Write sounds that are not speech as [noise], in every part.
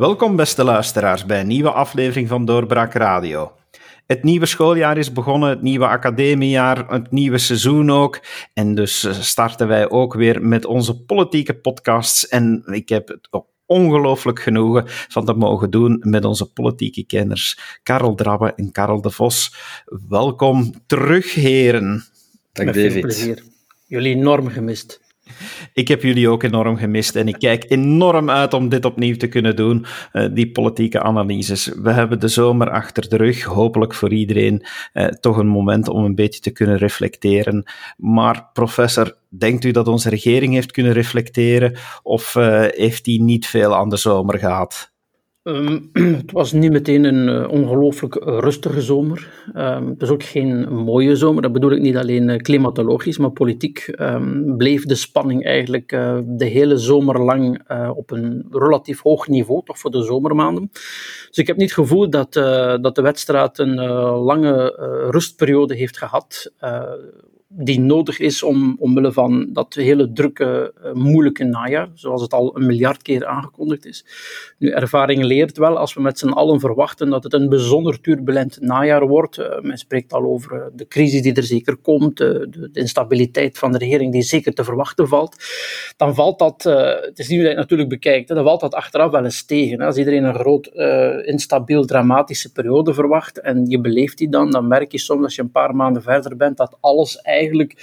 Welkom, beste luisteraars, bij een nieuwe aflevering van Doorbraak Radio. Het nieuwe schooljaar is begonnen, het nieuwe academiejaar, het nieuwe seizoen ook. En dus eh, starten wij ook weer met onze politieke podcasts. En ik heb het ongelooflijk genoegen van te mogen doen met onze politieke kenners Karel Drabbe en Karel de Vos. Welkom terug, heren. Dank met David. Veel plezier. Jullie enorm gemist. Ik heb jullie ook enorm gemist en ik kijk enorm uit om dit opnieuw te kunnen doen, uh, die politieke analyses. We hebben de zomer achter de rug, hopelijk voor iedereen uh, toch een moment om een beetje te kunnen reflecteren. Maar professor, denkt u dat onze regering heeft kunnen reflecteren of uh, heeft die niet veel aan de zomer gehad? Um, [clears throat] het was niet meteen een uh, ongelooflijk rustige zomer. Um, het was ook geen mooie zomer. Dat bedoel ik niet alleen uh, klimatologisch, maar politiek um, bleef de spanning eigenlijk uh, de hele zomer lang op een relatief hoog niveau, toch voor de zomermaanden. Dus ik heb niet het gevoel dat, dat de wedstrijd een lange rustperiode heeft gehad die nodig is om, omwille van dat hele drukke, uh, moeilijke najaar, zoals het al een miljard keer aangekondigd is. Nu, ervaring leert wel, als we met z'n allen verwachten dat het een bijzonder turbulent najaar wordt, uh, men spreekt al over uh, de crisis die er zeker komt, de, instabiliteit van de regering die zeker te verwachten valt, dan valt dat, het is niet hoe je het natuurlijk bekijkt, dan valt dat achteraf wel eens tegen. Als iedereen een groot, instabiel, dramatische periode verwacht en je beleeft die dan, dan merk je soms als je een paar maanden verder bent dat alles eigenlijk eigenlijk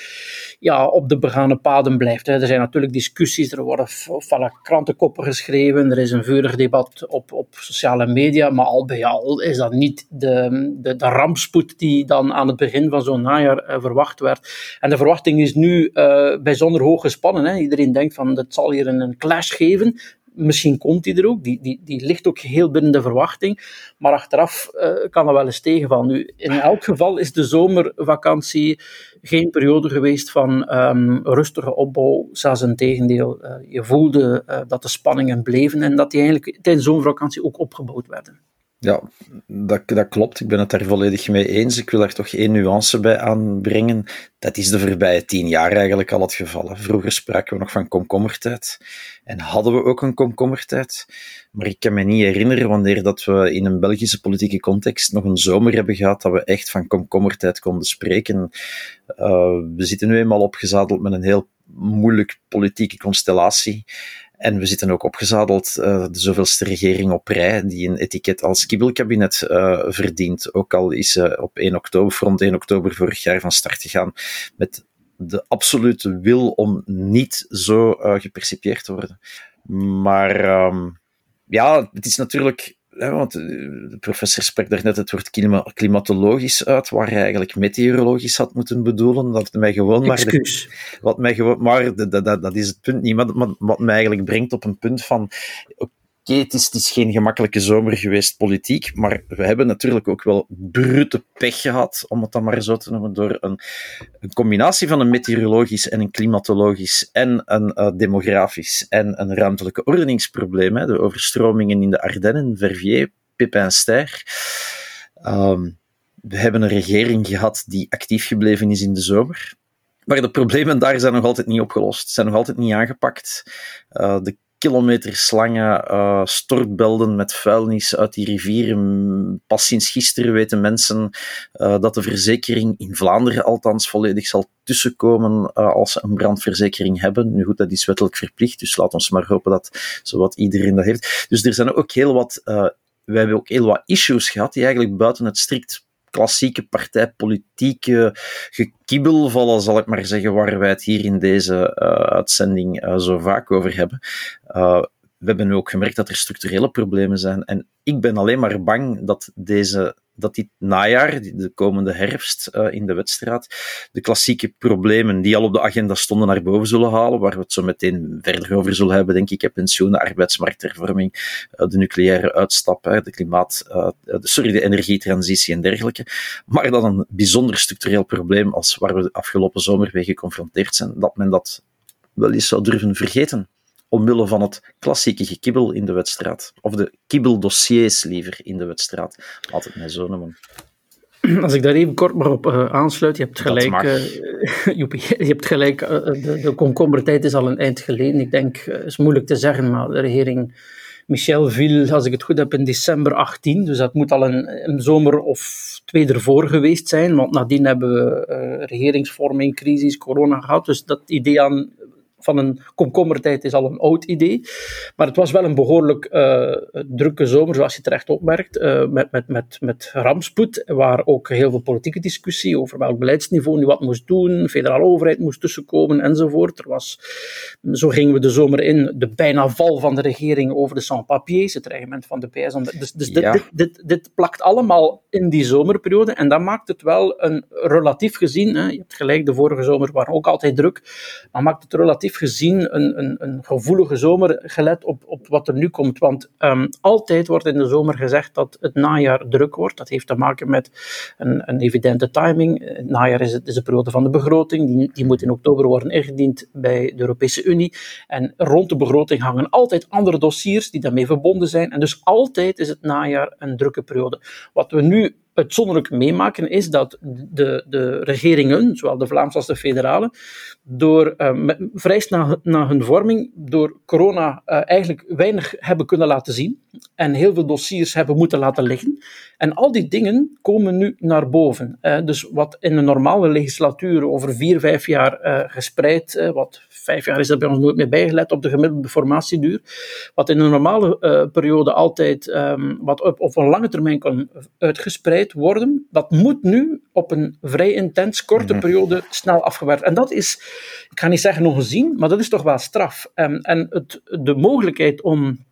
ja, op de begane paden blijft. Er zijn natuurlijk discussies, er worden felle krantenkoppen geschreven, er is een vurig debat op, op sociale media, maar al bij al is dat niet de, de, de rampspoed die dan aan het begin van zo'n najaar uh, verwacht werd. En de verwachting is nu uh, bijzonder hoog gespannen. Hè. Iedereen denkt van, dat zal hier een, een clash geven misschien komt die er ook, die, die, die ligt ook heel binnen de verwachting, maar achteraf uh, kan dat wel eens tegenvallen. Nu, in elk geval is de zomervakantie geen periode geweest van um, rustige opbouw, zelfs een tegendeel. Uh, je voelde uh, dat de spanningen bleven en dat die eigenlijk tijdens de zomervakantie ook opgebouwd werden. Ja, dat, dat klopt. Ik ben het daar volledig mee eens. Ik wil daar toch één nuance bij aanbrengen. Dat is de voorbije tien jaar eigenlijk al het geval. Vroeger spraken we nog van komkommertijd. En hadden we ook een komkommertijd. Maar ik kan me niet herinneren wanneer dat we in een Belgische politieke context nog een zomer hebben gehad dat we echt van komkommertijd konden spreken. Uh, we zitten nu eenmaal opgezadeld met een heel moeilijk politieke constellatie. En we zitten ook opgezadeld, uh, de zoveelste regering op rij, die een etiket als kibbelkabinet uh, verdient. Ook al is ze op 1 oktober, rond 1 oktober vorig jaar van start gegaan met de absolute wil om niet zo uh, gepercipieerd te worden. Maar um, ja, het is natuurlijk want eh, de professor sprak daar net het woord klimatologisch uit, waar hij eigenlijk meteorologisch had moeten bedoelen. Dat mij gewoon maar. De, wat mij gewoon, maar dat, dat, dat is het punt niet. Maar wat mij eigenlijk brengt op een punt van het, is, het is geen gemakkelijke zomer geweest politiek, maar we hebben natuurlijk ook wel brute pech gehad, om het dan maar zo te noemen, door een, een combinatie van een meteorologisch en een klimatologisch en een uh, demografisch en een ruimtelijke ordeningsprobleem. Hè, de overstromingen in de Ardennen, Verviers, Pepin Ster. Um, we hebben een regering gehad die actief gebleven is in de zomer. Maar de problemen daar zijn nog altijd niet opgelost, zijn nog altijd niet aangepakt. Uh, de kilometerslange uh, stortbelden met vuilnis uit die rivieren. Pas sinds gisteren weten mensen uh, dat de verzekering in Vlaanderen althans volledig zal tussenkomen uh, als ze een brandverzekering hebben. Nu goed, dat is wettelijk verplicht, dus laat ons maar hopen dat zowat iedereen dat heeft. Dus er zijn ook heel wat, wij hebben ook heel wat issues gehad die eigenlijk buiten het strikt klassieke partijpolitieke gekibbel vallen, zal ik maar zeggen, waar wij het hier in deze uh, uitzending uh, zo vaak over hebben. Uh, we hebben ook gemerkt dat er structurele problemen zijn. En ik ben alleen maar bang dat deze dat dit najaar, de komende herfst uh, in de wedstrijd, de klassieke problemen die al op de agenda stonden naar boven zullen halen, waar we het zo meteen verder over zullen hebben, denk ik, pensioenen, arbeidsmarkthervorming, uh, de nucleaire uitstap, de klimaat, uh, sorry, de energietransitie en dergelijke. Maar dat een bijzonder structureel probleem als waar we de afgelopen zomer mee geconfronteerd zijn, dat men dat wel eens zou durven vergeten omwille van het klassieke gekibbel in de wedstrijd. Of de kibbeldossiers liever in de wedstrijd. Laat het mij zo noemen. Als ik daar even kort maar op uh, aansluit, je hebt gelijk, uh, [laughs] Joepie, je hebt gelijk uh, de, de komkommertijd is al een eind geleden. Ik denk, het is moeilijk te zeggen, maar de regering Michel viel, als ik het goed heb, in december 18. Dus dat moet al een, een zomer of twee ervoor geweest zijn. Want nadien hebben we regeringsvorming, crisis, corona gehad. Dus dat idee aan van een komkommertijd is al een oud idee. Maar het was wel een behoorlijk uh, drukke zomer, zoals je terecht opmerkt, uh, met, met, met, met rampspoed, waar ook heel veel politieke discussie over welk beleidsniveau nu wat moest doen, de federale overheid moest tussenkomen enzovoort. Er was, zo gingen we de zomer in, de bijna val van de regering over de sans-papiers, het reglement van de PS. Dus, dus dit, dit, dit, dit, plakt allemaal in die zomerperiode en dat maakt het wel een relatief gezien, hè, je hebt gelijk, de vorige zomer waren ook altijd druk, maar maakt het relatief gezien een, een, een gevoelige zomer, gelet op, op wat er nu komt. Want um, altijd wordt in de zomer gezegd dat het najaar druk wordt. Dat heeft te maken met een, een evidente timing. Het najaar is, het, is de periode van de begroting. Die, die moet in oktober worden ingediend bij de Europese Unie. En rond de begroting hangen altijd andere dossiers die daarmee verbonden zijn. En dus altijd is het najaar een drukke periode. Wat we nu uitzonderlijk meemaken is dat de, de regeringen, zowel de Vlaamse als de federale, door, uh, snel na hun vorming, door corona uh, eigenlijk weinig hebben kunnen laten zien en heel veel dossiers hebben moeten laten liggen. En al die dingen komen nu naar boven. Uh, dus wat in een normale legislatuur over vier, vijf jaar gespreid, wat vijf jaar is er bij ons nooit meer bijgelet op de gemiddelde formatieduur, wat in een normale periode altijd, um, wat op, op een lange termijn kan uitgespreid worden, dat moet nu op een vrij intens korte mhm. periode snel afgewerkt. En dat is, ik ga niet zeggen ongezien, maar dat is toch wel straf. En, en het, de mogelijkheid om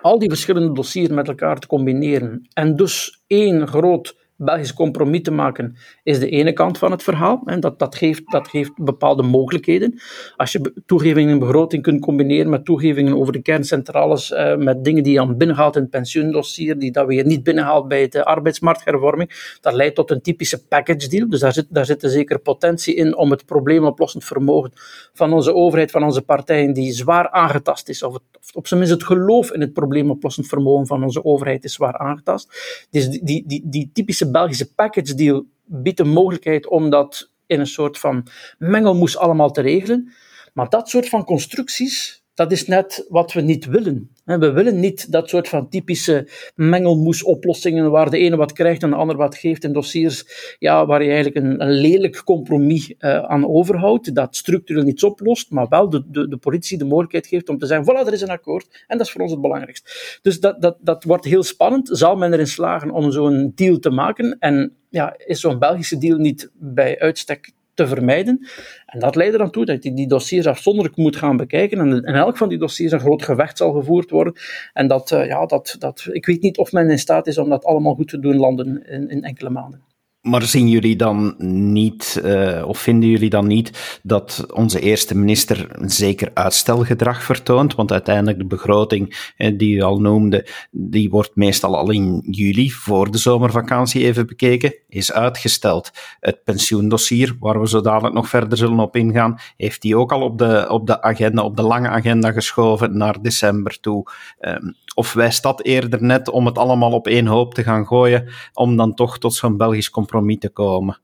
al die verschillende dossiers met elkaar te combineren en dus één groot Belgisch compromis te maken, is de ene kant van het verhaal. En dat, dat, geeft, dat geeft bepaalde mogelijkheden. Als je toegevingen in begroting kunt combineren met toegevingen over de kerncentrales, uh, met dingen die je aan binnenhaalt in het pensioendossier, die dat weer niet binnenhaalt bij de arbeidsmarkthervorming, dat leidt tot een typische package deal. Dus daar zit, daar zit een zekere potentie in om het probleemoplossend vermogen van onze overheid, van onze partijen, die zwaar aangetast is, of, op zijn minst het geloof in het probleemoplossend vermogen van onze overheid is zwaar aangetast. Dus die, die, die typische Belgische package deal biedt de mogelijkheid om dat in een soort van mengelmoes allemaal te regelen. Maar dat soort van constructies, dat is net wat we niet willen. We willen niet dat soort van typische mengelmoesoplossingen waar de ene wat krijgt en de ander wat geeft in dossiers ja, waar je eigenlijk een, een lelijk compromis uh, aan overhoudt, dat structureel niets oplost, maar wel de, de, de politie de mogelijkheid geeft om te zeggen, voilà, er is een akkoord en dat is voor ons het belangrijkste. Dus dat, dat, dat wordt heel spannend. Zal men erin slagen om zo'n deal te maken? En ja, is zo'n Belgische deal niet bij uitstek te vermijden. En dat leidt er dan toe dat je die dossiers afzonderlijk moet gaan bekijken. En in elk van die dossiers een groot gevecht zal gevoerd worden. En dat, uh, ja, dat, dat, ik weet niet of men in staat is om dat allemaal goed te doen landen in, in enkele maanden. Maar zien jullie dan niet, uh, of vinden jullie dan niet, dat onze eerste minister zeker uitstelgedrag vertoont? Want uiteindelijk de begroting eh, die u al noemde, die wordt meestal al in juli, voor de zomervakantie even bekeken, is uitgesteld. Het pensioendossier, waar we zo dadelijk nog verder zullen op ingaan, heeft die ook al op de, op de agenda, op de lange agenda geschoven naar december toe. Um, of wijst dat eerder net om het allemaal op één hoop te gaan gooien, om dan toch tot zo'n Belgisch compromis te komen?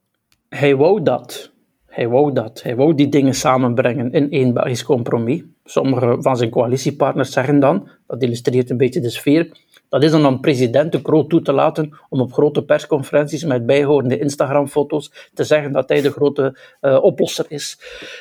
Hij wou dat. Hij wou dat. Hij wou die dingen samenbrengen in één Belgisch compromis. Sommige van zijn coalitiepartners zeggen dan, dat illustreert een beetje de sfeer, dat is dan aan president de Croo toe te laten om op grote persconferenties met bijhorende Instagram-foto's te zeggen dat hij de grote uh, oplosser is.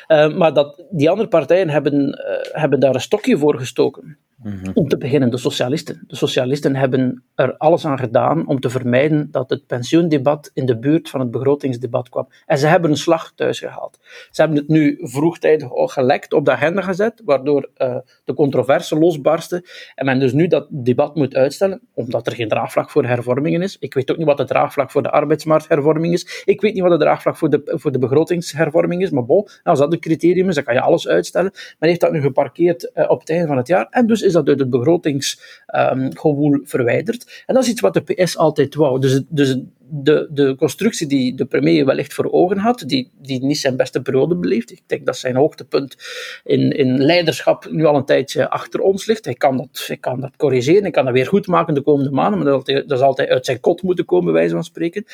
Uh, maar dat, die andere partijen hebben, uh, hebben daar een stokje voor gestoken. Mhm. Om te beginnen, de socialisten. De socialisten hebben er alles aan gedaan om te vermijden dat het pensioendebat in de buurt van het begrotingsdebat kwam. En ze hebben een slag thuis gehaald. Ze hebben het nu vroegtijdig al gelekt op de agenda gezet, waardoor uh, de controverse losbarstte. En men dus nu dat debat moet uitstellen, omdat er geen draagvlak voor hervormingen is. Ik weet ook niet wat het draagvlak voor de arbeidsmarkthervorming is. Ik weet niet wat het draagvlak voor de, voor de begrotingshervorming is. Maar bon, als dat de criterium is, dan kan je alles uitstellen. Men heeft dat nu geparkeerd uh, op het einde van het jaar. En dus is is dat uit het begrotingsgewoel um, verwijderd. En dat is iets wat de PS altijd wou. Dus, dus de, de constructie die de premier wellicht voor ogen had, die, die niet zijn beste periode beleeft. Ik denk dat zijn hoogtepunt in, in leiderschap nu al een tijdje achter ons ligt. Hij kan dat, hij kan dat corrigeren, hij kan dat weer goed maken de komende maanden, maar dat, dat is altijd uit zijn kot moeten komen, wijze van spreken.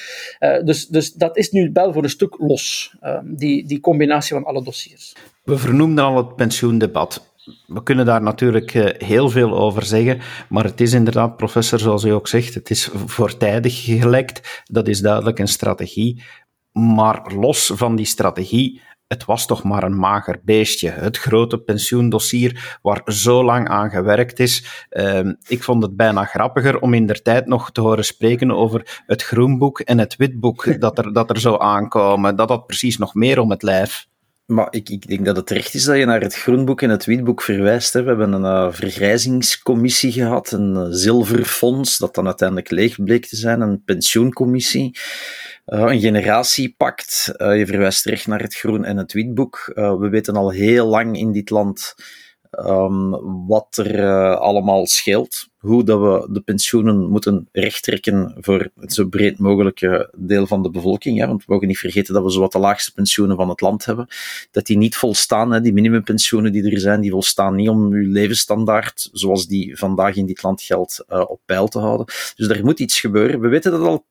Uh, dus, dus dat is nu wel voor een stuk los, uh, die, die combinatie van alle dossiers. We vernoemden al het pensioendebat we kunnen daar natuurlijk eh, heel veel over zeggen, maar het is inderdaad, professor, zoals u ook zegt, het is voortijdig gelekt. Dat is duidelijk een strategie. Maar los van die strategie, het was toch maar een mager beestje. Het grote pensioendossier waar zo lang aan gewerkt is. Uh, ik vond het bijna grappiger om in der tijd nog te horen spreken over het groenboek en het witboek dat er, dat er zo aankomen. Dat had precies nog meer om het lijf. Maar ik, ik denk dat het terecht is dat je naar het groenboek en het witboek verwijst. Hè. We hebben een uh, vergrijzingscommissie gehad, een uh, zilverfonds, dat dan uiteindelijk leeg bleek te zijn, een pensioencommissie, uh, een generatiepact. je verwijst terecht naar het groen en het witboek. we weten al heel lang in dit land um, wat er uh, allemaal scheelt. Hoe dat we de pensioenen moeten rechttrekken voor het zo breed mogelijke deel van de bevolking. Hè? Want we mogen niet vergeten dat we zowat de laagste pensioenen van het land hebben. Dat die niet volstaan, hè? die minimumpensioenen die er zijn, die volstaan niet om uw levensstandaard, zoals die vandaag in dit land geldt, uh, op peil te houden. Dus er moet iets gebeuren. We weten dat al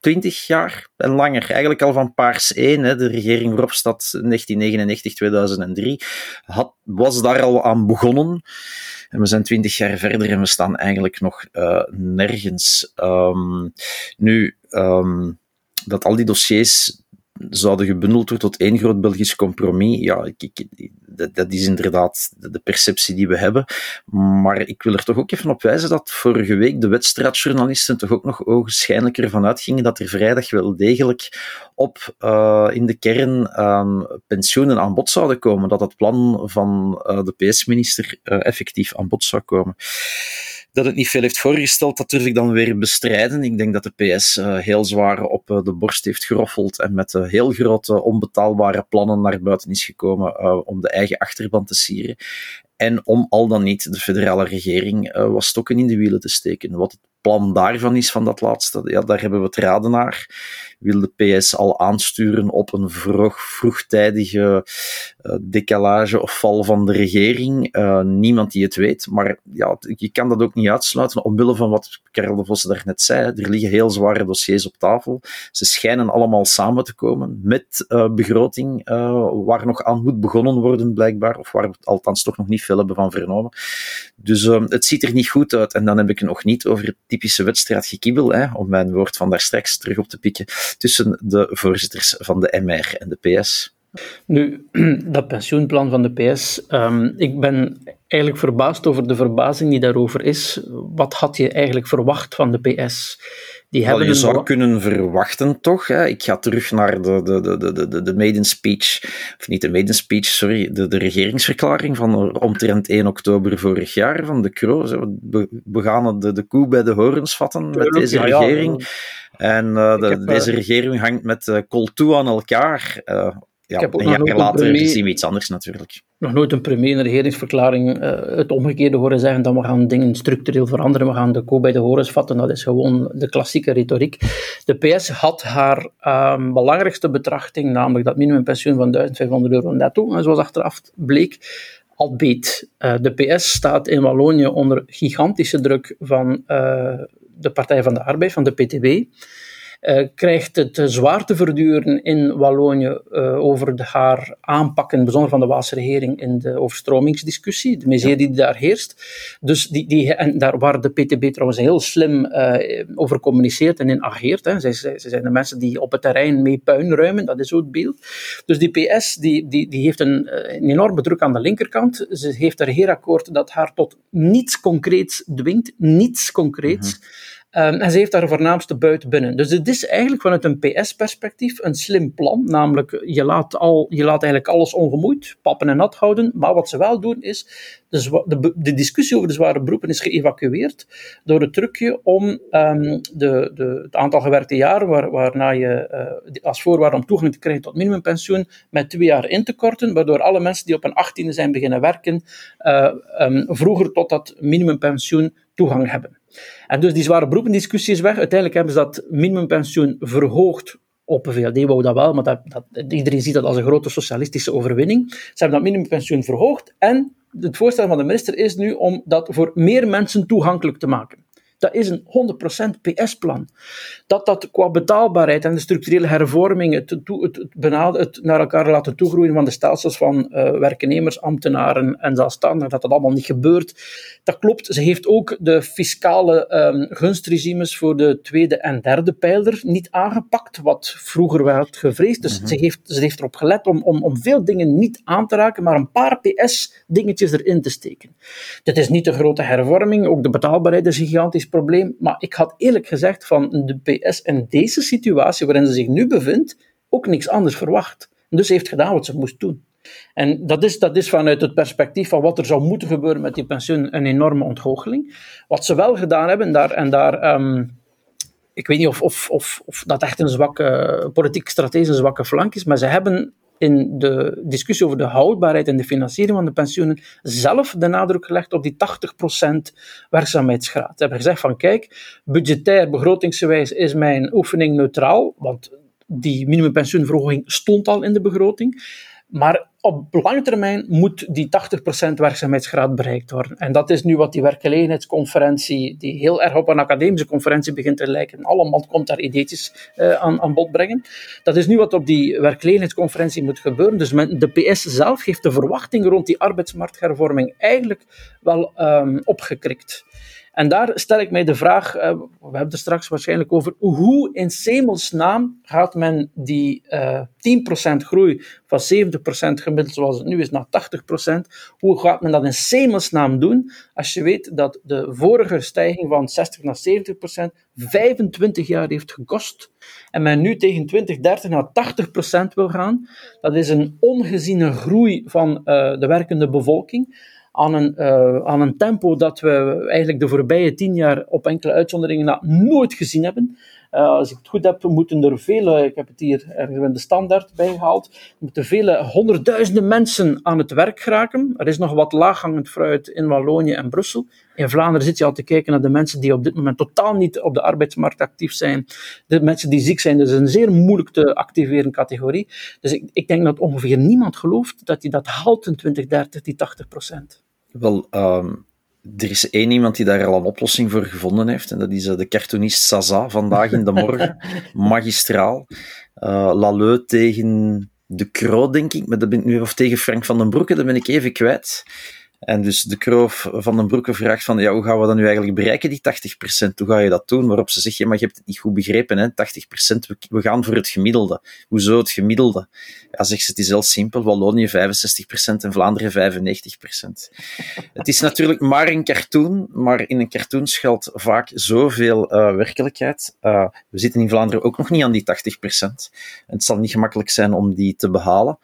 20 jaar en langer. Eigenlijk al van Paars 1, hè, de regering Verhofstadt 1999-2003, had, was daar al aan begonnen. En we zijn 20 jaar verder en we staan eigenlijk nog uh, nergens. Um, nu, um, dat al die dossiers zouden gebundeld worden tot één groot Belgisch compromis. Ja, ik, ik, dat, dat, is inderdaad de, perceptie die we hebben. Maar ik wil er toch ook even op wijzen dat vorige week de wedstrijdjournalisten toch ook nog ogenschijnlijk ervan uitgingen dat er vrijdag wel degelijk op uh, in de kern um, pensioenen aan bod zouden komen. Dat het plan van uh, de PS-minister uh, effectief aan bod zou komen. Dat het niet veel heeft voorgesteld, dat durf ik dan weer bestrijden. Ik denk dat de PS uh, heel zwaar op uh, de borst heeft geroffeld en met uh, heel grote onbetaalbare plannen naar buiten is gekomen om de eigen achterban te sieren. En om al dan niet de federale regering wat stokken in de wielen te steken. Wat het plan daarvan is, van dat laatste, ja, daar hebben we het raden naar wil de PS al aansturen op een vroeg, vroegtijdige uh, decalage of val van de regering. Uh, niemand die het weet, maar ja, je kan dat ook niet uitsluiten omwille van wat Karel de Vos daarnet zei. Er liggen heel zware dossiers op tafel. Ze schijnen allemaal samen te komen met uh, begroting waar nog aan moet begonnen worden, blijkbaar, of waar we althans toch nog niet veel hebben van vernomen. Dus het ziet er niet goed uit. En dan heb ik het nog niet over het typische wedstrijdgekibbel, hè, om mijn woord van daar straks terug op te pikken tussen de voorzitters van de MR en de PS? Nu, [clears throat] dat pensioenplan van de PS, um, ik ben eigenlijk verbaasd over de verbazing die daarover is. Wat had je eigenlijk verwacht van de PS? Die hebben je zou kunnen verwachten, toch? Hè? Ik ga terug naar de, de, de, de, de, de maiden speech, of niet de maiden speech, sorry, de, de regeringsverklaring van omtrent 1 oktober vorig jaar van de Kro. We, we gaan de, de koe bij de horens vatten met deze regering. En uh, de, deze eh, regering hangt met uh, toe aan elkaar. Uh, ja, een jaar later premier, zien we iets anders natuurlijk. Nog nooit een premier een regeringsverklaring uh, het omgekeerde horen zeggen dan we gaan dingen structureel veranderen, we gaan de koe bij de horens vatten. Dat is gewoon de klassieke retoriek. De PS had haar um, belangrijkste betrachting, namelijk dat minimumpensioen van 1500 euro netto, zoals achteraf bleek, al beet. Uh, de PS staat in Wallonië onder gigantische druk van uh, de Partij van de Arbeid, van de PTB, krijgt het zwaar te verduren in Wallonië uh, over haar aanpakken, bijzonder van de Waalse regering, in de overstromingsdiscussie, de miserie die daar heerst. Dus die, die, en daar waar de PTB trouwens heel slim uh, over communiceert en in ageert. Hè. Ze, ze, zijn de mensen die op het terrein mee puin ruimen, dat is zo het beeld. Dus die PS die, die, die heeft een, een enorme druk aan de linkerkant. Ze heeft er heerakkoord dat haar tot niets concreets dwingt, niets concreets. Mm -hmm. Um, en ze heeft daar voornaamste buiten binnen. Dus het is eigenlijk vanuit een PS-perspectief een slim plan. Namelijk, je laat, al, je laat eigenlijk alles ongemoeid, pappen en nat houden. Maar wat ze wel doen is, de, de, de discussie over de zware beroepen is geëvacueerd door het trucje om um, de, de, het aantal gewerkte jaren waar, waarna je uh, als voorwaarde om toegang te krijgen tot minimumpensioen met twee jaar in te korten, waardoor alle mensen die op een achttiende zijn beginnen werken uh, um, vroeger tot dat minimumpensioen toegang hebben. En dus die zware beroependiscussie is weg. Uiteindelijk hebben ze dat minimumpensioen verhoogd op VLD wou dat wel, maar dat, dat, iedereen ziet dat als een grote socialistische overwinning. Ze hebben dat minimumpensioen verhoogd en het voorstel van de minister is nu om dat voor meer mensen toegankelijk te maken. Dat is een 100% PS-plan. Dat dat qua betaalbaarheid en de structurele hervorming, het, het, het, het naar elkaar laten toegroeien van de stelsels van uh, werknemers, ambtenaren en zelfstandigen, dat dat allemaal niet gebeurt, dat klopt. Ze heeft ook de fiscale um, gunstregimes voor de tweede en derde pijler niet aangepakt, wat vroeger werd gevreesd. Dus mm -hmm. ze, heeft, ze heeft erop gelet om, om, om veel dingen niet aan te raken, maar een paar PS-dingetjes erin te steken. Dit is niet een grote hervorming, ook de betaalbaarheid is gigantisch probleem, maar ik had eerlijk gezegd van de PS in deze situatie waarin ze zich nu bevindt, ook niks anders verwacht. Dus heeft gedaan wat ze moest doen. En dat is, dat is vanuit het perspectief van wat er zou moeten gebeuren met die pensioen een enorme ontgoocheling. Wat ze wel gedaan hebben, daar, en daar, um, ik weet niet of, of, of, of dat echt een zwakke, politiek strategisch een zwakke flank is, maar ze hebben in de discussie over de houdbaarheid en de financiering van de pensioenen zelf de nadruk gelegd op die 80% werkzaamheidsgraad. Ze hebben gezegd van kijk, budgetair, begrotingsgewijs is mijn oefening neutraal, want die minimumpensioenverhoging stond al in de begroting. Maar op lange termijn moet die 80% werkzaamheidsgraad bereikt worden. En dat is nu wat die werkgelegenheidsconferentie, die heel erg op een academische conferentie begint te lijken, allemaal komt daar ideetjes uh, aan, aan bod brengen. Dat is nu wat op die werkgelegenheidsconferentie moet gebeuren. Dus men, de PS zelf heeft de verwachting rond die arbeidsmarkthervorming eigenlijk wel um, opgekrikt. En daar stel ik mij de vraag, uh, we hebben het er straks waarschijnlijk over, hoe in Semelsnaam gaat men die uh, 10% groei van 70% gemiddeld zoals het nu is naar 80%, hoe gaat men dat in Semelsnaam doen als je weet dat de vorige stijging van 60 naar 70% 25 jaar heeft gekost en men nu tegen 2030 naar 80% wil gaan? Dat is een ongeziene groei van uh, de werkende bevolking aan een, uh, aan een tempo dat we eigenlijk de voorbije tien jaar op enkele uitzonderingen na nooit gezien hebben. Uh, als ik het goed heb, moeten er vele, ik heb het hier ergens in de standaard bijgehaald, moeten vele honderdduizenden mensen aan het werk geraken. Er is nog wat laaghangend fruit in Wallonië en Brussel. In Vlaanderen zit je al te kijken naar de mensen die op dit moment totaal niet op de arbeidsmarkt actief zijn. De mensen die ziek zijn, dat is een zeer moeilijk te activeren categorie. Dus ik, ik denk dat ongeveer niemand gelooft dat hij dat haalt in 2030, die 80 procent. Wel, um, er is één iemand die daar al een oplossing voor gevonden heeft. En dat is uh, de cartoonist Saza vandaag in de morgen. [laughs] Magistraal. Uh, Lalleux tegen de Croo, denk ik. Maar dat ben ik nu, of tegen Frank van den Broeke, dat ben ik even kwijt. En dus de kroof van den Broeke vraagt van, ja, hoe gaan we dat nu eigenlijk bereiken, die 80%? Hoe ga je dat doen? Waarop ze zegt, ja, maar je hebt het niet goed begrepen, hè? 80%, we, gaan voor het gemiddelde. Hoezo het gemiddelde? Ja, zegt ze, het is heel simpel. Wallonië 65% en Vlaanderen 95%. het is natuurlijk maar een cartoon, maar in een cartoon schuilt vaak zoveel uh, werkelijkheid. Uh, we zitten in Vlaanderen ook nog niet aan die 80%. En het zal niet gemakkelijk zijn om die te behalen.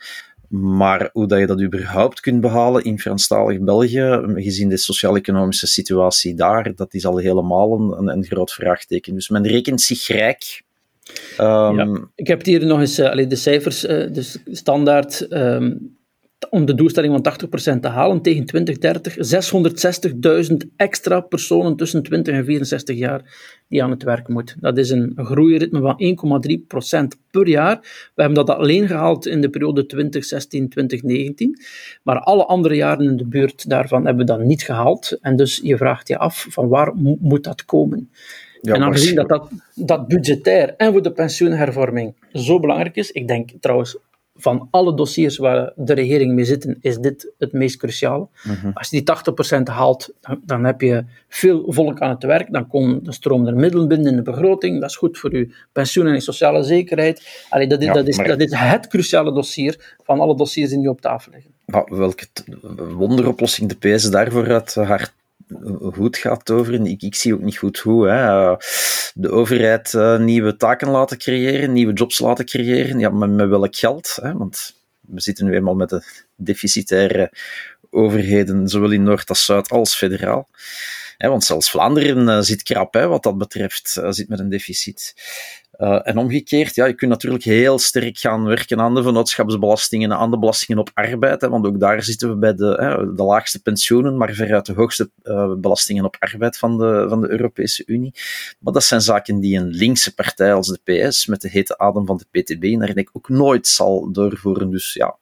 Maar hoe dat je dat überhaupt kunt behalen in Franstalig België, gezien de sociaal-economische situatie daar, dat is al helemaal een, een groot vraagteken. Dus men rekent zich rijk. Ja, ik heb hier nog eens uh, de cijfers, uh, dus standaard. Um, om de doelstelling van 80% te halen tegen 2030, 660.000 extra personen tussen 20 en 64 jaar die aan het werk moeten. Dat is een groeiritme van 1,3% per jaar. We hebben dat alleen gehaald in de periode 2016-2019, maar alle andere jaren in de buurt daarvan hebben we dat niet gehaald. En dus je vraagt je af, van waar moet dat komen? Ja, en aangezien dat, dat dat budgetair en voor de pensioenhervorming zo belangrijk is, ik denk trouwens van alle dossiers waar de regering mee zit, is dit het meest cruciaal. Mhm. Als je die 80% haalt, dan, dan, heb je veel volk aan het werk, dan, kom, dan stroom er middelen binnen in de begroting, dat is goed voor je pensioen en je sociale zekerheid. Allee, dat, is, dat, is, dat is het cruciale dossier van alle dossiers die nu op tafel liggen. welke wonderoplossing de PS daarvoor uit haar goed gaat over. Ik, ik zie ook niet goed hoe. Hè. De overheid uh, nieuwe taken laten creëren, nieuwe jobs laten creëren. Ja, met, met welk geld? Hè? Want we zitten nu eenmaal met de deficitaire overheden, zowel in Noord als Zuid als federaal. want zelfs Vlaanderen uh, zit krap hè, wat dat betreft, zit met een deficit. Uh, en omgekeerd, ja, je kunt natuurlijk heel sterk gaan werken aan de vennootschapsbelastingen, aan de belastingen op arbeid, hè, want ook daar zitten we bij de, hè, de laagste pensioenen, maar veruit de hoogste uh, belastingen op arbeid van de, van de Europese Unie. Maar dat zijn zaken die een linkse partij als de PS, met de hete adem van de PTB, denk ik ook nooit zal doorvoeren. Dus ja,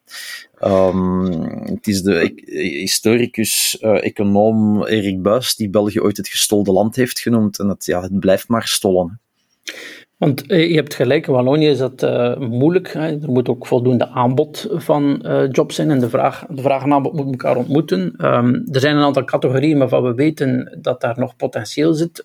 Um, het is de historicus, uh, econoom Erik Buis die België ooit het gestolde land heeft genoemd. En het, ja, het blijft maar stollen. Want eh, je hebt gelijk, in Wallonië is dat uh, moeilijk. Hè. Er moet ook voldoende aanbod van uh, jobs zijn en de vraag, de vraag en aanbod moeten elkaar ontmoeten. Um, er zijn een aantal categorieën waarvan we weten dat daar nog potentieel zit.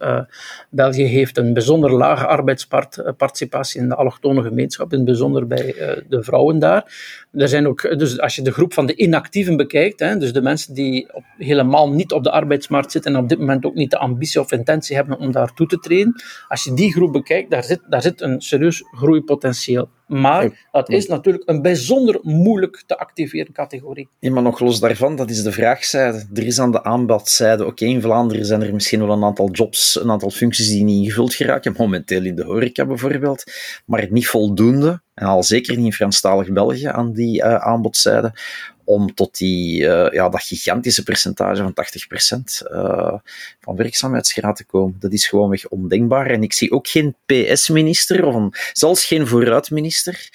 België heeft een bijzonder lage arbeidsparticipatie in de allochtone gemeenschap, in het bijzonder bij de vrouwen daar. Er zijn ook, dus als je de groep van de inactieven bekijkt, hè, dus de mensen die helemaal niet op de arbeidsmarkt zitten en op dit moment ook niet de ambitie of intentie hebben om daar toe te treden, als je die groep bekijkt, daar zit daar zit een serieus groeipotentieel. Maar dat is natuurlijk een bijzonder moeilijk te activeren categorie. Ja, maar nog los daarvan, dat is de vraagzijde. Er is aan de aanbodzijde, oké, in Vlaanderen zijn er misschien wel een aantal jobs, een aantal functies die niet ingevuld geraken, momenteel in de horeca bijvoorbeeld, maar niet voldoende, en al zeker niet in Franstalig België aan die uh, aanbodzijde, om tot die, uh, ja, dat gigantische percentage van 80% uh, van werkzaamheidsgraad te komen. Dat is gewoonweg ondenkbaar. En ik zie ook geen PS-minister, of zelfs geen vooruitminister,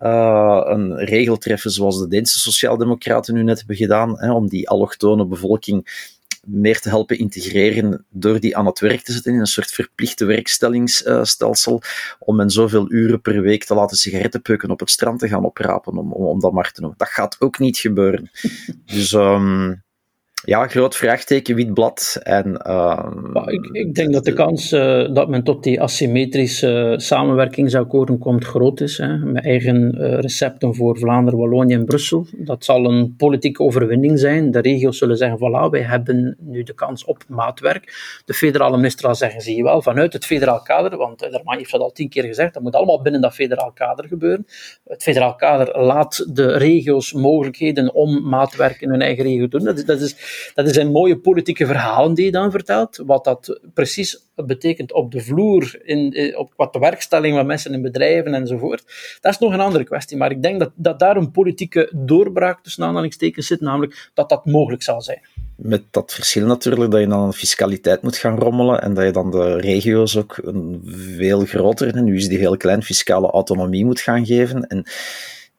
uh, een regel treffen zoals de Deense Sociaaldemocraten nu net hebben gedaan, hè, om die allochtone bevolking meer te helpen integreren door die aan het werk te zetten in een soort verplichte werkstellingsstelsel, om men zoveel uren per week te laten sigarettenpeuken op het strand te gaan oprapen, om, om, dat maar te noemen. Dat gaat ook niet gebeuren. Dus um, ja, groot vraagteken, wit blad. En, uh, ik, ik, denk dat de kans uh, dat men tot die asymmetrische samenwerkingsakkoorden komt groot is. Hè, met eigen uh, recepten voor Vlaanderen, Wallonië en Brussel. Dat zal een politieke overwinning zijn. De regio's zullen zeggen, voilà, wij hebben nu de kans op maatwerk. De federale minister zal zeggen, zie je wel, vanuit het federaal kader, want Derman heeft dat al tien keer gezegd, dat moet allemaal binnen dat federaal kader gebeuren. Het federaal kader laat de regio's mogelijkheden om maatwerk in hun eigen regio te doen. Dat dat is dat zijn mooie politieke verhalen die je dan vertelt. Wat dat precies betekent op de vloer, in, eh, op wat de werkstelling van mensen in bedrijven enzovoort. Dat is nog een andere kwestie. Maar ik denk dat, dat daar een politieke doorbraak tussen aanhalingstekens zit, namelijk dat dat mogelijk zal zijn. Met dat verschil natuurlijk dat je dan aan fiscaliteit moet gaan rommelen en dat je dan de regio's ook een veel groter, en nu is die heel klein, fiscale autonomie moet gaan geven. En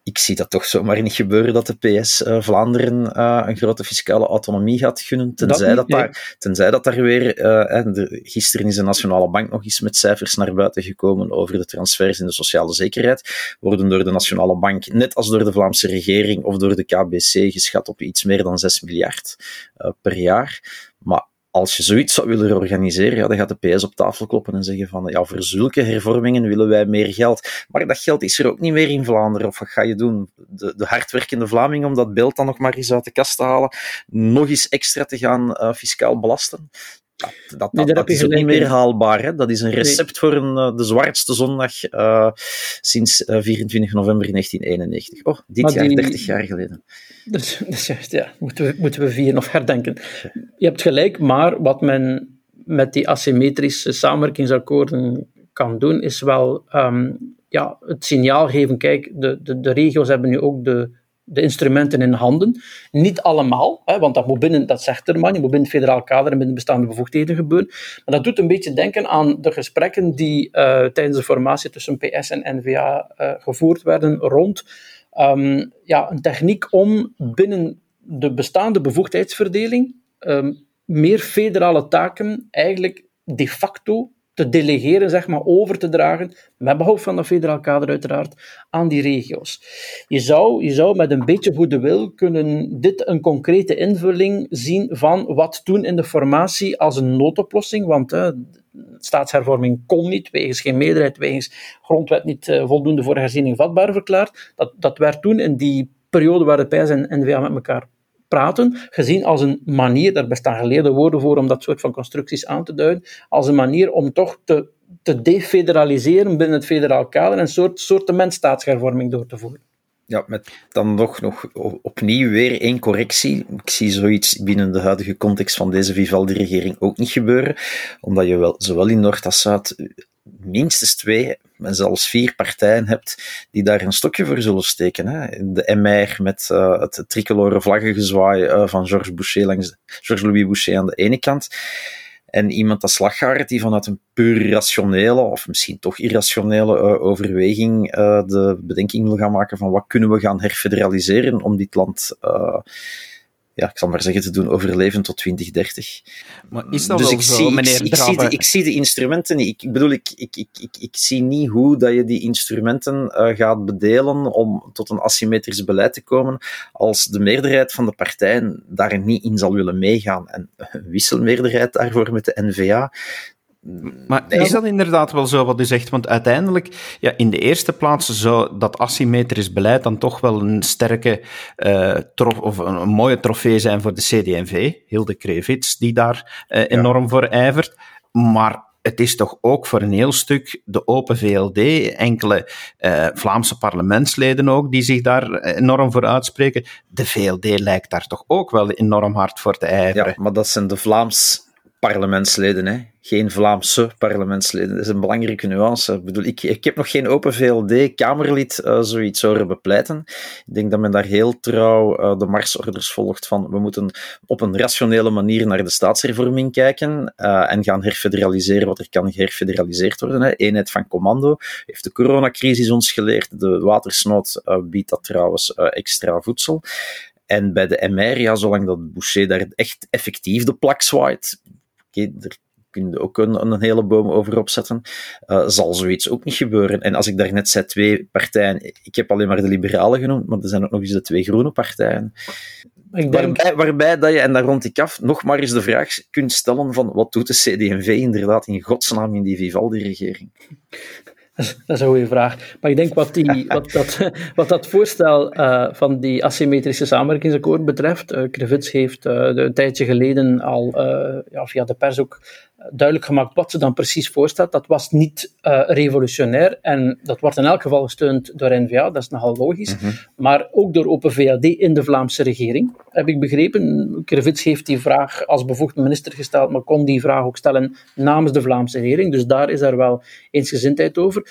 ik zie dat toch zomaar niet gebeuren dat de PS uh, eh, Vlaanderen uh, een grote fiscale autonomie gaat gunnen, tenzij dat, dat daar, tenzij dat daar weer, uh, de, gisteren is de Nationale Bank nog eens met cijfers naar buiten gekomen over de transfers in de sociale zekerheid, worden door de Nationale Bank, net als door de Vlaamse regering of door de KBC, geschat op iets meer dan 6 miljard per jaar. Maar als je zoiets zou willen organiseren, ja, dan gaat de PS op tafel kloppen en zeggen van, ja, voor zulke hervormingen willen wij meer geld. Maar dat geld is er ook niet meer in Vlaanderen. Of wat ga je doen? De, de hardwerkende Vlaming, om dat beeld dan nog maar eens uit de kast te halen, nog eens extra te gaan uh, fiscaal belasten? Dat, dat, dat, is ook niet meer haalbaar. Hè? Dat is een recept voor een, uh, de zwartste zondag uh, sinds 24 november 1991. Oh, dit maar jaar, die, 30 jaar geleden. Dus, dus ja, moeten we, moeten we vieren of herdenken. Je hebt gelijk, maar wat men met die asymmetrische samenwerkingsakkoorden kan doen, is wel um, ja, het signaal geven, kijk, de, de, de regio's hebben nu ook de, de instrumenten in handen. Niet allemaal, hè, want dat moet binnen, dat zegt er man, je moet binnen het federaal kader en binnen bestaande bevoegdheden gebeuren. Maar dat doet een beetje denken aan de gesprekken die uh, tijdens de formatie tussen PS en NVA uh, eh, gevoerd werden rond um, ja, een techniek om binnen de bestaande bevoegdheidsverdeling um, meer federale taken eigenlijk de facto te delegeren, zeg maar, over te dragen, met behoud van dat federaal kader uiteraard, aan die regio's. Je zou, je zou met een beetje goede wil kunnen dit een concrete invulling zien van wat toen in de formatie als een noodoplossing, want uh, staatshervorming kon niet, wegens geen meerderheid, wegens grondwet niet uh, voldoende voor herziening vatbaar verklaard. Dat, dat werd toen in die periode waar de Pijs en NVA met elkaar praten, gezien als een manier, daar bestaan geleerde woorden voor om dat soort van constructies aan te duiden, als een manier om toch te, te defederaliseren binnen het federaal kader en een soort, soort staatshervorming door te voeren. Ja, met dan nog, nog opnieuw weer één correctie. Ik zie zoiets binnen de huidige context van deze Vivaldi-regering ook niet gebeuren, omdat je wel, zowel in Noord als Zuid minstens twee en zelfs vier partijen hebt die daar een stokje voor zullen steken. Hè. De MR met uh, het tricolore vlaggengezwaai uh, van Georges Boucher langs Georges Louis Boucher aan de ene kant. En iemand als Slaggaard die vanuit een puur rationele, of misschien toch irrationele uh, overweging de bedenking wil gaan maken van wat kunnen we gaan herfederaliseren om dit land ja, ik zal maar zeggen, te doen overleven tot 2030. Maar is dat dus ik zo, zie, meneer ik, ik, zie de, ik zie de instrumenten niet. Ik, bedoel, ik, ik, ik, ik, ik zie niet hoe dat je die instrumenten uh, gaat bedelen om tot een asymmetrisch beleid te komen als de meerderheid van de partijen daar niet in zal willen meegaan. En een wisselmeerderheid daarvoor met de NVA, maar is dat inderdaad wel zo wat u zegt? Want uiteindelijk, ja, in de eerste plaats zou dat asymmetrisch beleid dan toch wel een sterke uh, trof, of een, mooie trofee zijn voor de CD&V, Hilde Krevits, die daar uh, enorm voor ijvert. Maar het is toch ook voor een heel stuk de Open VLD, enkele uh, Vlaamse parlementsleden ook, die zich daar enorm voor uitspreken. De VLD lijkt daar toch ook wel enorm hard voor te ijveren. Ja, maar dat zijn de Vlaams parlementsleden, hè? geen Vlaamse parlementsleden. Dat is een belangrijke nuance. Ik, bedoel, ik, ik heb nog geen Open VLD-Kamerlid uh, zoiets horen bepleiten. Ik denk dat men daar heel trouw uh, de marsorders volgt van we moeten op een rationele manier naar de staatshervorming kijken uh, en gaan herfederaliseren wat er kan geherfederaliseerd worden. Hè. Eenheid van commando heeft de coronacrisis ons geleerd. De watersnood biedt dat trouwens extra voedsel. En bij de MR, ja, zolang dat Boucher daar echt effectief de plak zwaait, okay, daar kun je ook een, een hele boom over opzetten, uh, zal zoiets ook niet gebeuren. En als ik daarnet zei twee partijen, ik heb alleen maar de liberalen genoemd, maar er zijn ook nog eens de twee groene partijen. Denk... Waarbij, waarbij, dat je, en daar rond ik af, nog maar eens de vraag kunt stellen van wat doet de CD&V inderdaad in godsnaam in die Vivaldi-regering? Dat is een goede vraag. Maar ik denk wat, die, wat, dat, [laughs] wat dat voorstel uh, van die asymmetrische samenwerkingsakkoord betreft, uh, Krevits heeft uh, een tijdje geleden al ja, via de pers ook duidelijk gemaakt wat ze dan precies voorstelt. Dat was niet uh, revolutionair en dat wordt in elk geval gesteund door N-VA, dat is nogal logisch. Mhm. Maar ook door Open VLD in de Vlaamse regering, heb ik begrepen. Krevits heeft die vraag als bevoegd minister gesteld, maar kon die vraag ook stellen namens de Vlaamse regering. Dus daar is er wel eensgezindheid over.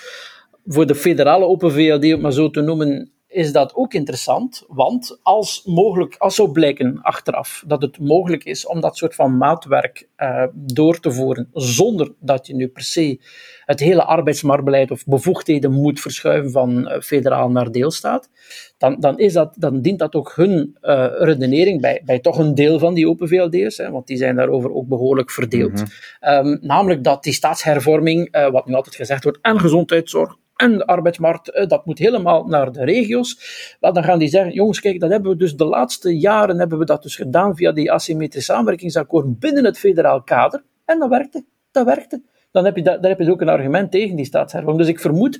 Voor de federale Open VLD, om het maar zo te noemen, is dat ook interessant, want als mogelijk, als zou blijken achteraf dat het mogelijk is om dat soort van maatwerk uh, door te voeren, zonder dat je nu per se het hele arbeidsmarktbeleid of bevoegdheden moet verschuiven van uh, federaal naar deelstaat, dan, dan, is dat, dan dient dat ook hun uh, redenering bij, bij toch een deel van die Open VLD'ers, hè, want die zijn daarover ook behoorlijk verdeeld. Mm um, namelijk dat die staatshervorming, wat nu altijd gezegd wordt, en gezondheidszorg, en de arbeidsmarkt, eh, dat moet helemaal naar de regio's. Dan gaan die zeggen, jongens, kijk, dat hebben we dus de laatste jaren hebben we dat dus gedaan via die asymmetrische samenwerkingsakkoord binnen het federaal kader. En dat werkte. Dat werkte. Dan heb je, daar heb je ook een argument tegen die staatshervorming. Dus ik vermoed,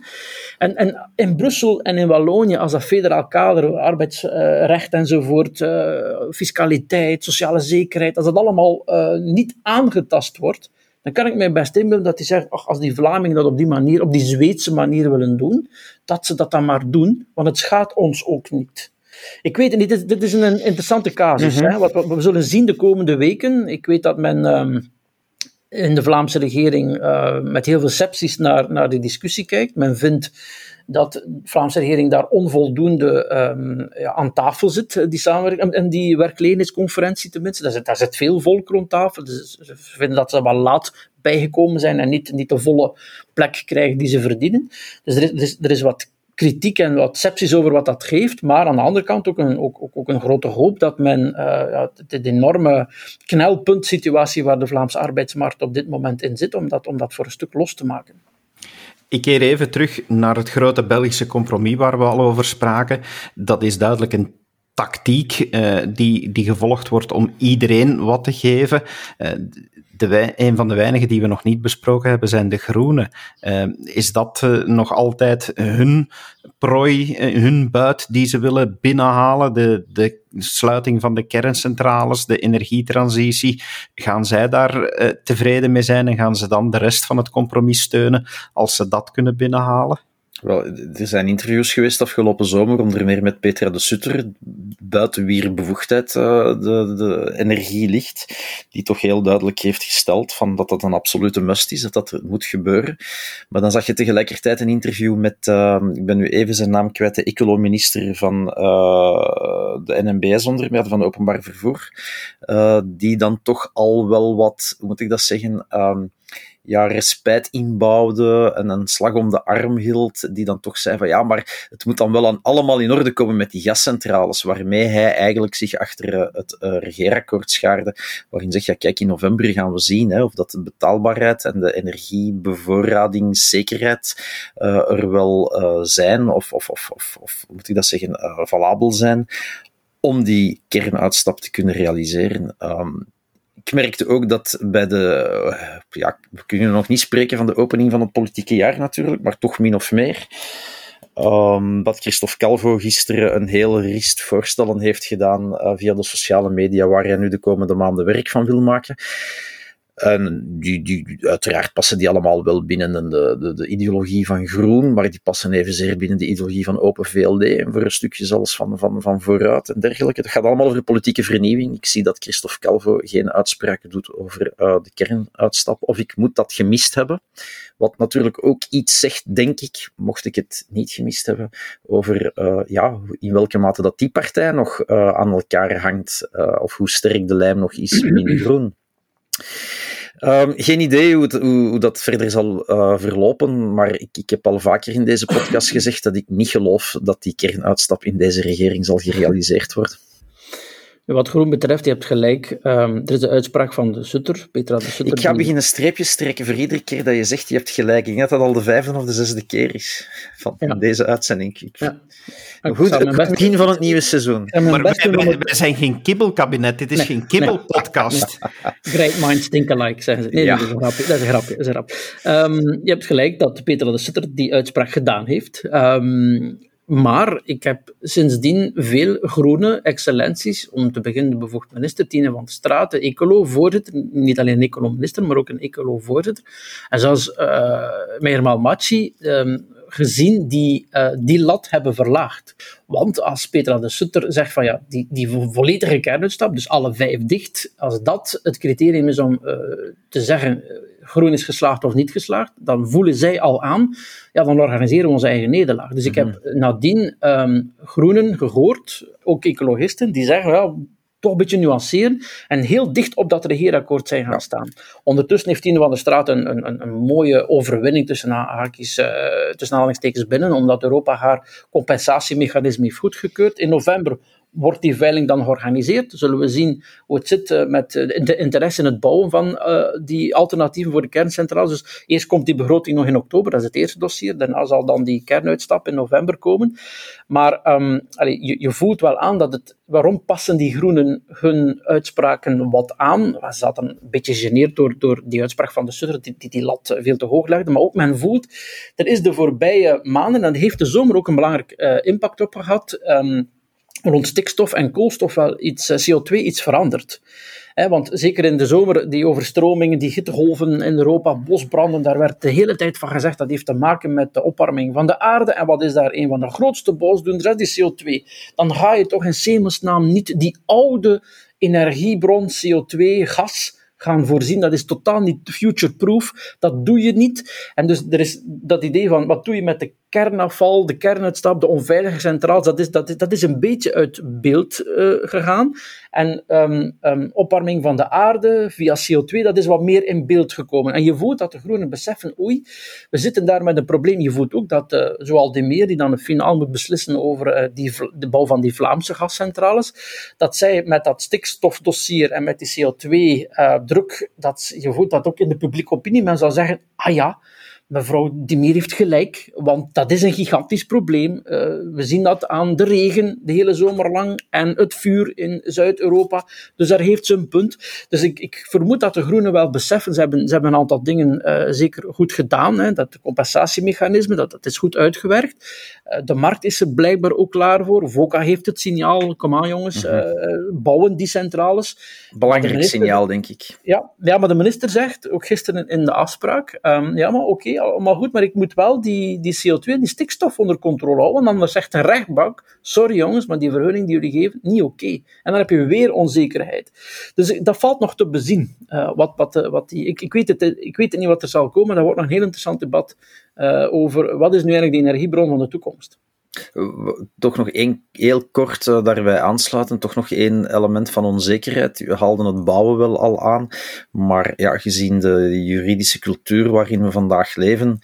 en, en in Brussel en in Wallonië, als dat federaal kader, arbeidsrecht enzovoort, uh, fiscaliteit, sociale zekerheid, als dat allemaal uh, niet aangetast wordt, dan kan ik mij best inbeelden dat hij zegt, ach, als die Vlamingen dat op die manier, op die Zweedse manier willen doen, dat ze dat dan maar doen, want het schaadt ons ook niet. Ik weet het niet, dit, dit is een interessante casus. hè? Wat, wat, we zullen zien de komende weken. Ik weet dat men um, in de Vlaamse regering uh, met heel veel sepsis naar, naar die discussie kijkt. Men vindt dat de Vlaamse regering daar onvoldoende ja, aan tafel zit, eh, die samenwerking, en die werkgelegenheidsconferentie tenminste. Daar zit, veel volk rond tafel. Dus ze vinden dat ze wel laat bijgekomen zijn en niet, niet de volle plek krijgen die ze verdienen. Dus er is, er is, wat kritiek en wat sepsis over wat dat geeft, maar aan de andere kant ook een, ook, ook, ook een grote hoop dat men uh, ja, de, de enorme knelpuntsituatie waar de Vlaamse arbeidsmarkt op dit moment in zit, om dat, om dat voor een stuk los te maken. Ik keer even terug naar het grote Belgische compromis waar we al over spraken. Dat is duidelijk een tactiek uh, die, die gevolgd wordt om iedereen wat te geven. Uh, de, een van de weinigen die we nog niet besproken hebben zijn de groenen. Uh, is dat nog altijd hun prooi, hun buit die ze willen binnenhalen? De, de sluiting van de kerncentrales, de energietransitie. Gaan zij daar tevreden mee zijn en gaan ze dan de rest van het compromis steunen als ze dat kunnen binnenhalen? Wel, er zijn interviews geweest afgelopen zomer, onder meer met Petra de Sutter, buiten wier bevoegdheid uh, de, de energie ligt, die toch heel duidelijk heeft gesteld van dat dat een absolute must is, dat dat moet gebeuren. Maar dan zag je tegelijkertijd een interview met, uh, ik ben nu even zijn naam kwijt, de ecolo-minister van uh, de NMBS onder meer, van openbaar vervoer, die dan toch al wel wat, hoe moet ik dat zeggen, ehm, ja, respect inbouwde en een slag om de arm hield, die dan toch zei van ja, maar het moet dan wel aan allemaal in orde komen met die gascentrales, waarmee hij eigenlijk zich achter eh, het uh, regeerakkoord schaarde, waarin zegt, ja kijk, in november gaan we zien hè, of dat de betaalbaarheid en de energiebevoorradingszekerheid uh, er wel zijn, of, of, of, of, of, moet ik dat zeggen, valabel zijn, om die kernuitstap te kunnen realiseren. Um, ik merkte ook dat bij de. Eh, ja, we kunnen nog niet spreken van de opening van het politieke jaar natuurlijk, maar toch min of meer. Dat Christophe Calvo gisteren een heel rist voorstellen heeft gedaan uh, via de sociale media, waar hij nu de komende maanden werk van wil maken. En die, die, uiteraard passen die allemaal wel binnen de, de, de, ideologie van groen, maar die passen evenzeer binnen de ideologie van open VLD en voor een stukje zelfs van, van, van vooruit en dergelijke. Het gaat allemaal over politieke vernieuwing. Ik zie dat Christophe Calvo geen uitspraken doet over uh, de kernuitstap, of ik moet dat gemist hebben. Wat natuurlijk ook iets zegt, denk ik, mocht ik het niet gemist hebben, over uh, ja, in welke mate dat die partij nog uh, aan elkaar hangt, of hoe sterk de lijm nog is binnen groen. Um, geen idee hoe, het, hoe, hoe, dat verder zal uh, verlopen, maar ik, ik heb al vaker in deze podcast gezegd dat ik niet geloof dat die kernuitstap in deze regering zal gerealiseerd worden. Wat Groen betreft, je hebt gelijk. Um, er is de uitspraak van de Sutter, Petra de Sutter. Ik ga beginnen streepjes trekken voor iedere keer dat je zegt je hebt gelijk. Ik denk dat dat al de vijfde of de zesde keer is van ja. deze uitzending. Ja. Goed, het begin van het nieuwe seizoen. Maar wij, wij, wij, zijn geen kibbelkabinet, dit is nee, geen kibbelpodcast. Nee. [laughs] Great minds think alike, zeggen ze. Nee, ja. dat is een grapje. Dat is een grapje. Dat is een grapje. Um, je hebt gelijk dat Petra de Sutter die uitspraak gedaan heeft. Um, maar ik heb sindsdien veel groene excellenties, om te beginnen de bevoegd minister Tine van Straten, ecolo-voorzitter, niet alleen een ecolo-minister, maar ook een ecolo-voorzitter, en zelfs uh, Meijer Malmachi, um, gezien die uh, die lat hebben verlaagd. Want als Petra de Sutter zegt van ja, die, die volledige kernuitstap, dus alle vijf dicht, als dat het criterium is om uh, te zeggen groen is geslaagd of niet geslaagd, dan voelen zij al aan, ja, dan organiseren we onze eigen nederlaag. Dus ik heb mhm. nadien um, groenen gehoord, ook ecologisten, die zeggen, ja, toch een beetje nuanceren en heel dicht op dat regeerakkoord zijn gaan staan. Ondertussen heeft Tine van der Straat een, een, een mooie overwinning tussen, haakjes, uh, tussen aanhalingstekens binnen, omdat Europa haar compensatiemechanisme heeft goedgekeurd. In november wordt die veiling dan georganiseerd? Zullen we zien hoe het zit uh, met de interesse in het bouwen van uh, die alternatieven voor de kerncentrales? Dus eerst komt die begroting nog in oktober, dat is het eerste dossier. Daarna zal dan die kernuitstap in november komen. Maar um, je, je, voelt wel aan dat het. Waarom passen die groenen hun uitspraken wat aan? Ze zaten een beetje geneerd door, door die uitspraak van de Sutter, die, die die lat veel te hoog legde. Maar ook men voelt, er is de voorbije maanden, en heeft de zomer ook een belangrijk impact op gehad. Um, rond stikstof en koolstof wel iets, eh, CO2 iets veranderd. want zeker in de zomer, die overstromingen, die hittegolven in Europa, bosbranden, daar werd de hele tijd van gezegd dat heeft te maken met de opwarming van de aarde. En wat is daar een van de grootste bosdoeners? Dat is CO2. Dan ga je toch in Semelsnaam niet die oude energiebron, CO2, gas, gaan voorzien. Dat is totaal niet future-proof. Dat doe je niet. En dus er is dat idee van, wat doe je met de kernafval, de kernuitstap, de onveilige centrales, dat is, dat is, dat is een beetje uit beeld uh, gegaan. En um, opwarming van de aarde via CO2, dat is wat meer in beeld gekomen. En je voelt dat de groenen beseffen, oei, we zitten daar met een probleem. Je voelt ook dat, uh, zoals de meer, die dan finaal moet beslissen over uh, die, de bouw van die Vlaamse gascentrales, dat zij met dat stikstofdossier en met die CO2-druk, dat je voelt dat ook in de publieke opinie, men zal zeggen, ah ja, mevrouw Dimir heeft gelijk, want dat is een gigantisch probleem. Uh, we zien dat aan de regen de hele zomer lang en het vuur in Zuid-Europa. Dus daar heeft ze een punt. Dus ik, ik, vermoed dat de Groenen wel beseffen, ze hebben, ze hebben een aantal dingen uh, zeker goed gedaan. Hè, dat compensatiemechanisme, dat, dat is goed uitgewerkt. Uh, de markt is er blijkbaar ook klaar voor. VOCA heeft het signaal, kom aan jongens, -hmm. bouwen die centrales. Belangrijk minister, signaal, denk ik. Ja, ja, maar de minister zegt, ook gisteren in de afspraak, um, ja maar oké, oké, allemaal goed, maar ik moet wel die, die CO2 en die stikstof onder controle houden, want anders zegt een rechtbank, sorry jongens, maar die vergunning die jullie geven, niet oké. En dan heb je weer onzekerheid. Dus dat valt nog te bezien. Uh, wat, wat, wat die, ik, ik, weet het, ik weet het niet wat er zal komen, dat wordt nog een heel interessant debat over wat is nu eigenlijk de energiebron van de toekomst. Toch nog één, heel kort uh, daarbij aansluiten, toch nog één element van onzekerheid. We haalden het bouwen wel al aan, maar ja, gezien de juridische cultuur waarin we vandaag leven,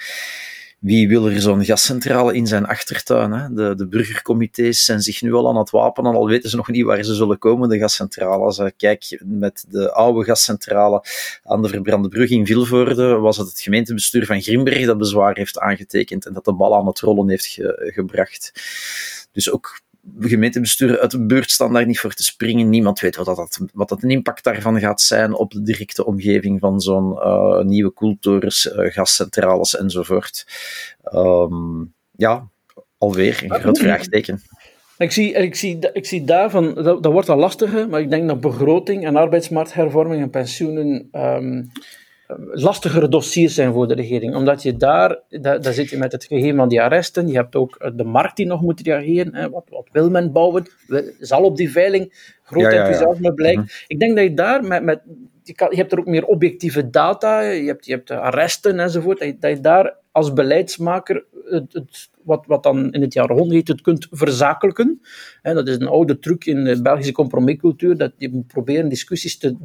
wie wil er zo'n gascentrale in zijn achtertuin? Hè? De, de burgercomité's zijn zich nu al aan het wapenen, al weten ze nog niet waar ze zullen komen, de gascentrale. Ik kijk met de oude gascentrale aan de Verbrande Brug in Vilvoorde, was het het gemeentebestuur van Grimberg dat bezwaar heeft aangetekend en dat de bal aan het rollen heeft gebracht. Dus ook gemeentebestuur uit de buurt staan daar niet voor te springen. Niemand weet wat, dat, wat dat een impact daarvan gaat zijn op de directe omgeving van zo'n uh, nieuwe koeltorens, uh, gascentrales enzovoort. Um, ja, alweer een groot vraagteken. Ik zie, ik zie, ik zie daarvan, dat, dat wordt al lastiger, maar ik denk dat begroting en arbeidsmarkthervorming en pensioenen um, lastigere dossiers zijn voor de regering. Omdat je daar, daar, daar, zit je met het gegeven van die arresten. Je hebt ook eh, de markt die nog moet reageren. Hè. Wat, wat wil men bouwen? Zal op die veiling groot ja, ja, enthousiasme blijken? Mhm. Ik denk dat je daar met, met je, kan, je, hebt er ook meer objectieve data, je hebt, je hebt de arresten enzovoort, dat je, dat je daar als beleidsmaker het, wat, wat dan in het jargon heet, het kunt verzakelijken. dat is een oude truc in de Belgische compromiscultuur, dat je moet proberen discussies te,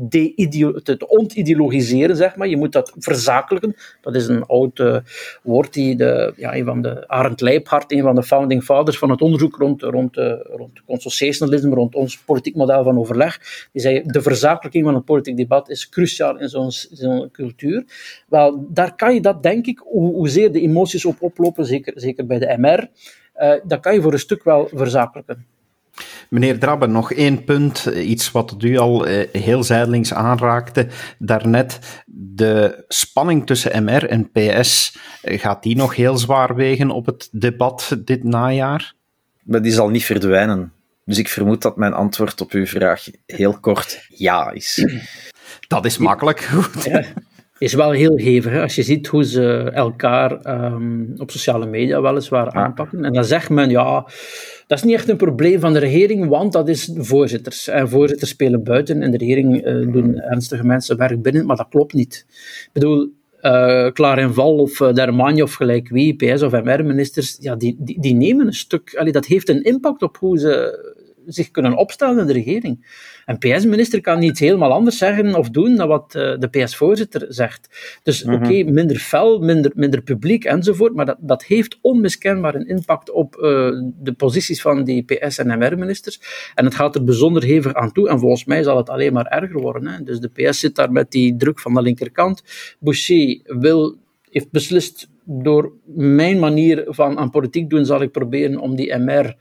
te ontideologiseren, zeg maar. Je moet dat verzakelijken. Dat is een oud uh, woord die de, ja, een van de Arend Leibhart, een van de founding fathers van het onderzoek rond, rond, uh, rond consociationalisme, rond ons politiek model van overleg, die zei, de verzakelijking van het politiek debat is cruciaal in zo'n zo cultuur. Wel, daar kan je dat, denk ik, hoe, hoezeer de emoties op oplopen, zeker, zeker bij de MR, uh, dat kan je voor een stuk wel verzakelijken. Meneer Drabbe, nog één punt, iets wat u al eh, heel zijdelings aanraakte daarnet. De spanning tussen MR en PS, eh, gaat die nog heel zwaar wegen op het debat dit najaar? Maar die zal niet verdwijnen. Dus ik vermoed dat mijn antwoord op uw vraag heel kort ja is. Dat is makkelijk. Goed. Ja is wel heel hevig. Als je ziet hoe ze elkaar ehm, op sociale media weliswaar aanpakken. En dan zegt men, ja, dat is niet echt een probleem van de regering, want dat is voorzitters. En voorzitters spelen buiten en de regering uh, doen ernstige mensen werk binnen, maar dat klopt niet. Ik bedoel, uh, Klaar en Val of uh, of gelijk wie, PS of MR-ministers, ja, die, die, die, nemen een stuk, allee, dat heeft een impact op hoe ze zich kunnen opstellen in de regering. Een PS-minister kan niet helemaal anders zeggen of doen dan wat uh, de PS-voorzitter zegt. Dus mhm. oké, minder fel, minder, minder publiek enzovoort, maar dat, dat heeft onmiskenbaar een impact op uh, de posities van die PS- en MR-ministers. En het gaat er bijzonder hevig aan toe, en volgens mij zal het alleen maar erger worden. Hè. Dus de PS zit daar met die druk van de linkerkant. Boucher wil, heeft beslist door mijn manier van aan politiek doen, zal ik proberen om die MR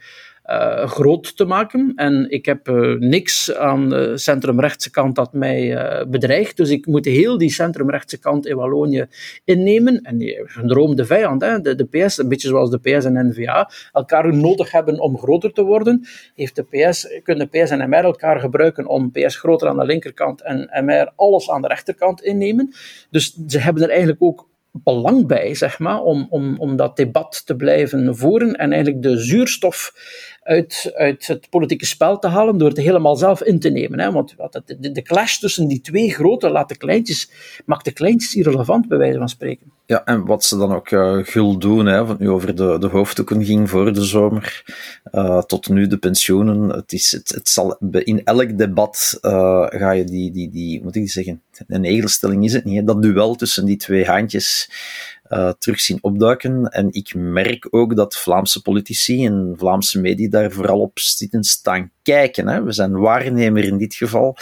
uh, groot te maken. En ik heb uh, niks aan de centrumrechtse kant dat mij uh, bedreigt. Dus ik moet heel die centrumrechtse kant in Wallonië innemen. En die gedroomde vijand, hè, de, de PS, een beetje zoals de PS en NVA, elkaar nodig hebben om groter te worden. Heeft de PS, kunnen PS en MR elkaar gebruiken om PS groter aan de linkerkant en MR alles aan de rechterkant innemen. Dus ze hebben er eigenlijk ook belang bij, zeg maar, om, om, om dat debat te blijven voeren en eigenlijk de zuurstof uit, uit het politieke spel te halen door het helemaal zelf in te nemen. Hè? Want de, de clash tussen die twee grote laat de kleintjes, maakt de kleintjes irrelevant, bij wijze van spreken. Ja, en wat ze dan ook uh, gul doen, hè, wat nu over de, de hoofddoeken ging voor de zomer, uh, tot nu de pensioenen. Het, is, het, het zal in elk debat uh, ga je die, die, die, moet ik zeggen, een egelstelling is het niet, hè, dat duel tussen die twee haantjes uh, terug zien opduiken. En ik merk ook dat Vlaamse politici en Vlaamse media daar vooral op zitten staan kijken. Hè. We zijn waarnemer in dit geval.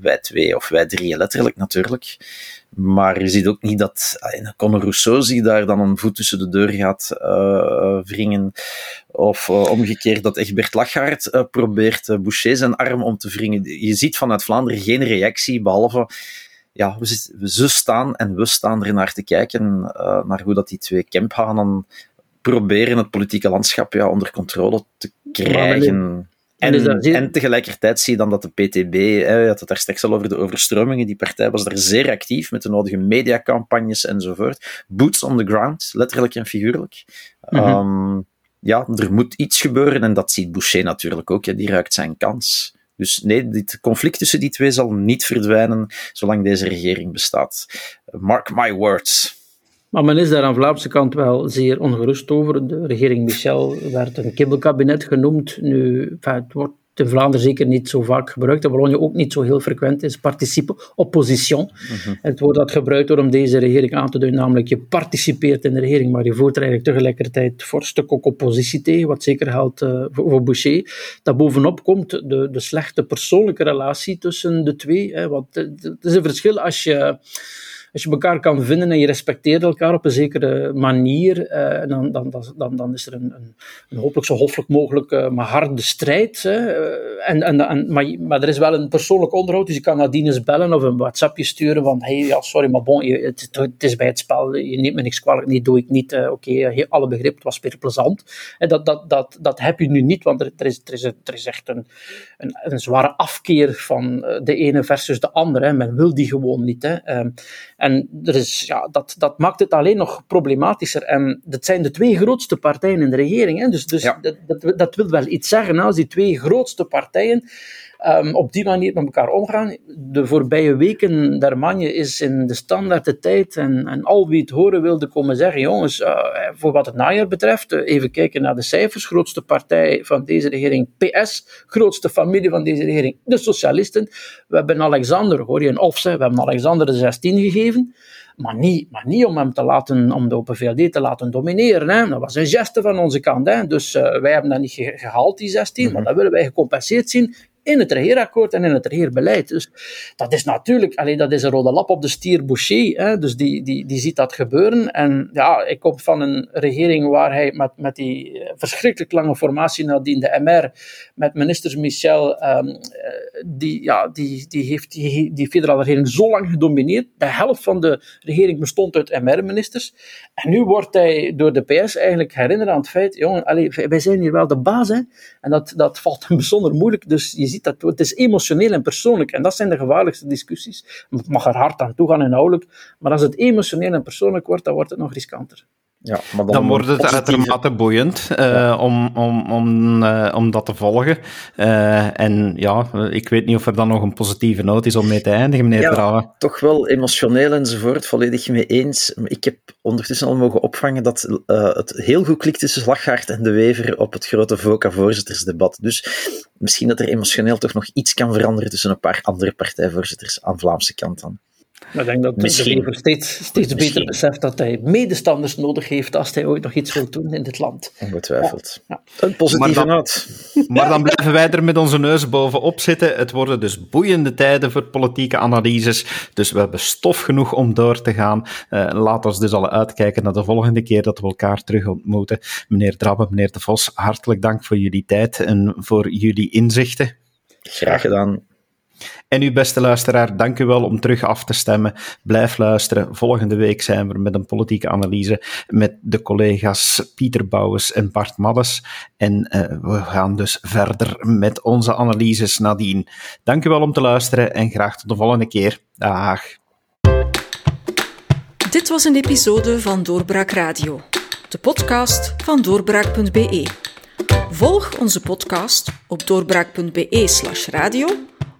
Wij twee of wij drie letterlijk natuurlijk. Maar je ziet ook niet dat Conor Rousseau zich daar dan een voet tussen de deur gaat uh, wringen. Of uh, omgekeerd dat Egbert Lachaert probeert Boucher zijn arm om te wringen. Je ziet vanuit Vlaanderen geen reactie, behalve ja, we, ze staan en we staan er naar te kijken, uh, naar hoe dat die twee kemphanen proberen het politieke landschap ja, onder controle te krijgen. En, en, tegelijkertijd zie je dan dat de PTB, hè, je had het daar straks al over de overstromingen, die partij was daar zeer actief met de nodige mediacampagnes enzovoort. Boots on the ground, letterlijk en figuurlijk. Mhm. Ehm, ja, er moet iets gebeuren en dat ziet Boucher natuurlijk ook. Ja, die ruikt zijn kans. Dus nee, dit conflict tussen die twee zal niet verdwijnen zolang deze regering bestaat. Mark my words. Maar men is daar aan de Vlaamse kant wel zeer ongerust over. De regering Michel werd een kibbelkabinet genoemd. Nu, het wordt in Vlaanderen zeker niet zo vaak gebruikt. In Wallonië ook niet zo heel frequent is. Participe, opposition. Mhm. Het woord dat gebruikt wordt om deze regering aan te duiden, namelijk je participeert in de regering, maar je voert er eigenlijk tegelijkertijd voor stuk ook oppositie tegen, wat zeker geldt uh, voor, voor, Boucher. Dat bovenop komt de, de slechte persoonlijke relatie tussen de twee. Hè, want het is een verschil als je als je elkaar kan vinden en je respecteert elkaar op een zekere manier, uh, dan, dan, dan, dan is er een, een, hopelijk zo hoffelijk mogelijk, uh, maar harde strijd. Hè. Eh, en, en, en, maar, maar er is wel een persoonlijk onderhoud, dus je kan nadien eens bellen of een WhatsAppje sturen van hey, ja, sorry, maar bon, het, het, is bij het spel, je neemt me niks kwalijk, nee, doe ik niet. Oké, alle begrip, het was weer plezant. En dat, dat, dat, dat heb je nu niet, want er, er, is, er, is, er is echt een, een, een zware afkeer van de ene versus de andere. Hè. Men wil die gewoon niet. Hè. Um, en er is, ja, dat, dat maakt het alleen nog problematischer. En dat zijn de twee grootste partijen in de regering. Hè. Dus, dus dat, dat, dat, wil wel iets zeggen. Als die twee grootste partijen um, op die manier met elkaar omgaan. De voorbije weken Darmanje is in de standaard de tijd en, en al wie het horen wilde komen zeggen, jongens, uh, voor wat het najaar betreft, uh, even kijken naar de cijfers, grootste partij van deze regering, PS, grootste familie van deze regering, de socialisten. We hebben Alexander, hoor je een offset, we hebben Alexander de 16 gegeven. Maar niet, maar niet om hem te laten, om de Open VLD te laten domineren. Hè. Dat was een geste van onze kant. Hè. Dus uh, wij hebben dat niet gehaald, die 16, mm -hmm. maar dat willen wij gecompenseerd zien in het regeerakkoord en in het regeerbeleid. Dus dat is natuurlijk, alleen dat is een rode lap op de stier Boucher, hè, dus die, die, die ziet dat gebeuren. En ja, ik kom van een regering waar hij met, met die eh, verschrikkelijk lange formatie nadien, de MR, met minister Michel, um, die, ja, die, die heeft die, die federale regering zo lang gedomineerd. De helft van de regering bestond uit MR-ministers. En nu wordt hij door de PS eigenlijk herinnerd aan het feit, jongen, allee, wij zijn hier wel de baas. En dat, dat valt hem [laughs] bijzonder moeilijk, dus je ziet dat het is emotioneel en persoonlijk. En dat zijn de gevaarlijkste discussies. Het mag er hard aan toe gaan inhoudelijk, maar als het emotioneel en persoonlijk wordt, dan wordt het nog riskanter. Ja, maar dan, dan wordt het uitermate boeiend uh, om, om, om, uh, om dat te volgen. Uh, en ja, ik weet niet of er dan nog een positieve noot is om mee te eindigen, meneer ja, toch wel emotioneel enzovoort, volledig mee eens. Ik heb ondertussen al mogen opvangen dat het heel goed klikt tussen Slaggaard en De Wever op het grote VOCA-voorzittersdebat. Dus misschien dat er emotioneel toch nog iets kan veranderen tussen een paar andere partijvoorzitters aan Vlaamse kant dan. Ik denk dat Misschien. de steeds, steeds beter beseft dat hij medestanders nodig heeft als hij ooit nog iets wil doen in dit land. Ongetwijfeld. Ja. Een positieve dan, [laughs] Maar dan blijven wij er met onze neus bovenop zitten. Het worden dus boeiende tijden voor politieke analyses. Dus we hebben stof genoeg om door te gaan. Uh, laat ons dus al uitkijken naar de volgende keer dat we elkaar terug ontmoeten. Meneer Drabbe, meneer De Vos, hartelijk dank voor jullie tijd en voor jullie inzichten. Graag gedaan. En uw beste luisteraar, dank u wel om terug af te stemmen. Blijf luisteren. Volgende week zijn we met een politieke analyse met de collega's Pieter Bouwens en Bart Maddes. En uh, we gaan dus verder met onze analyses nadien. Dank u wel om te luisteren en graag tot de volgende keer. Dag. Dit was een episode van Doorbraak Radio, de podcast van doorbraak.be. Volg onze podcast op doorbraak.be/radio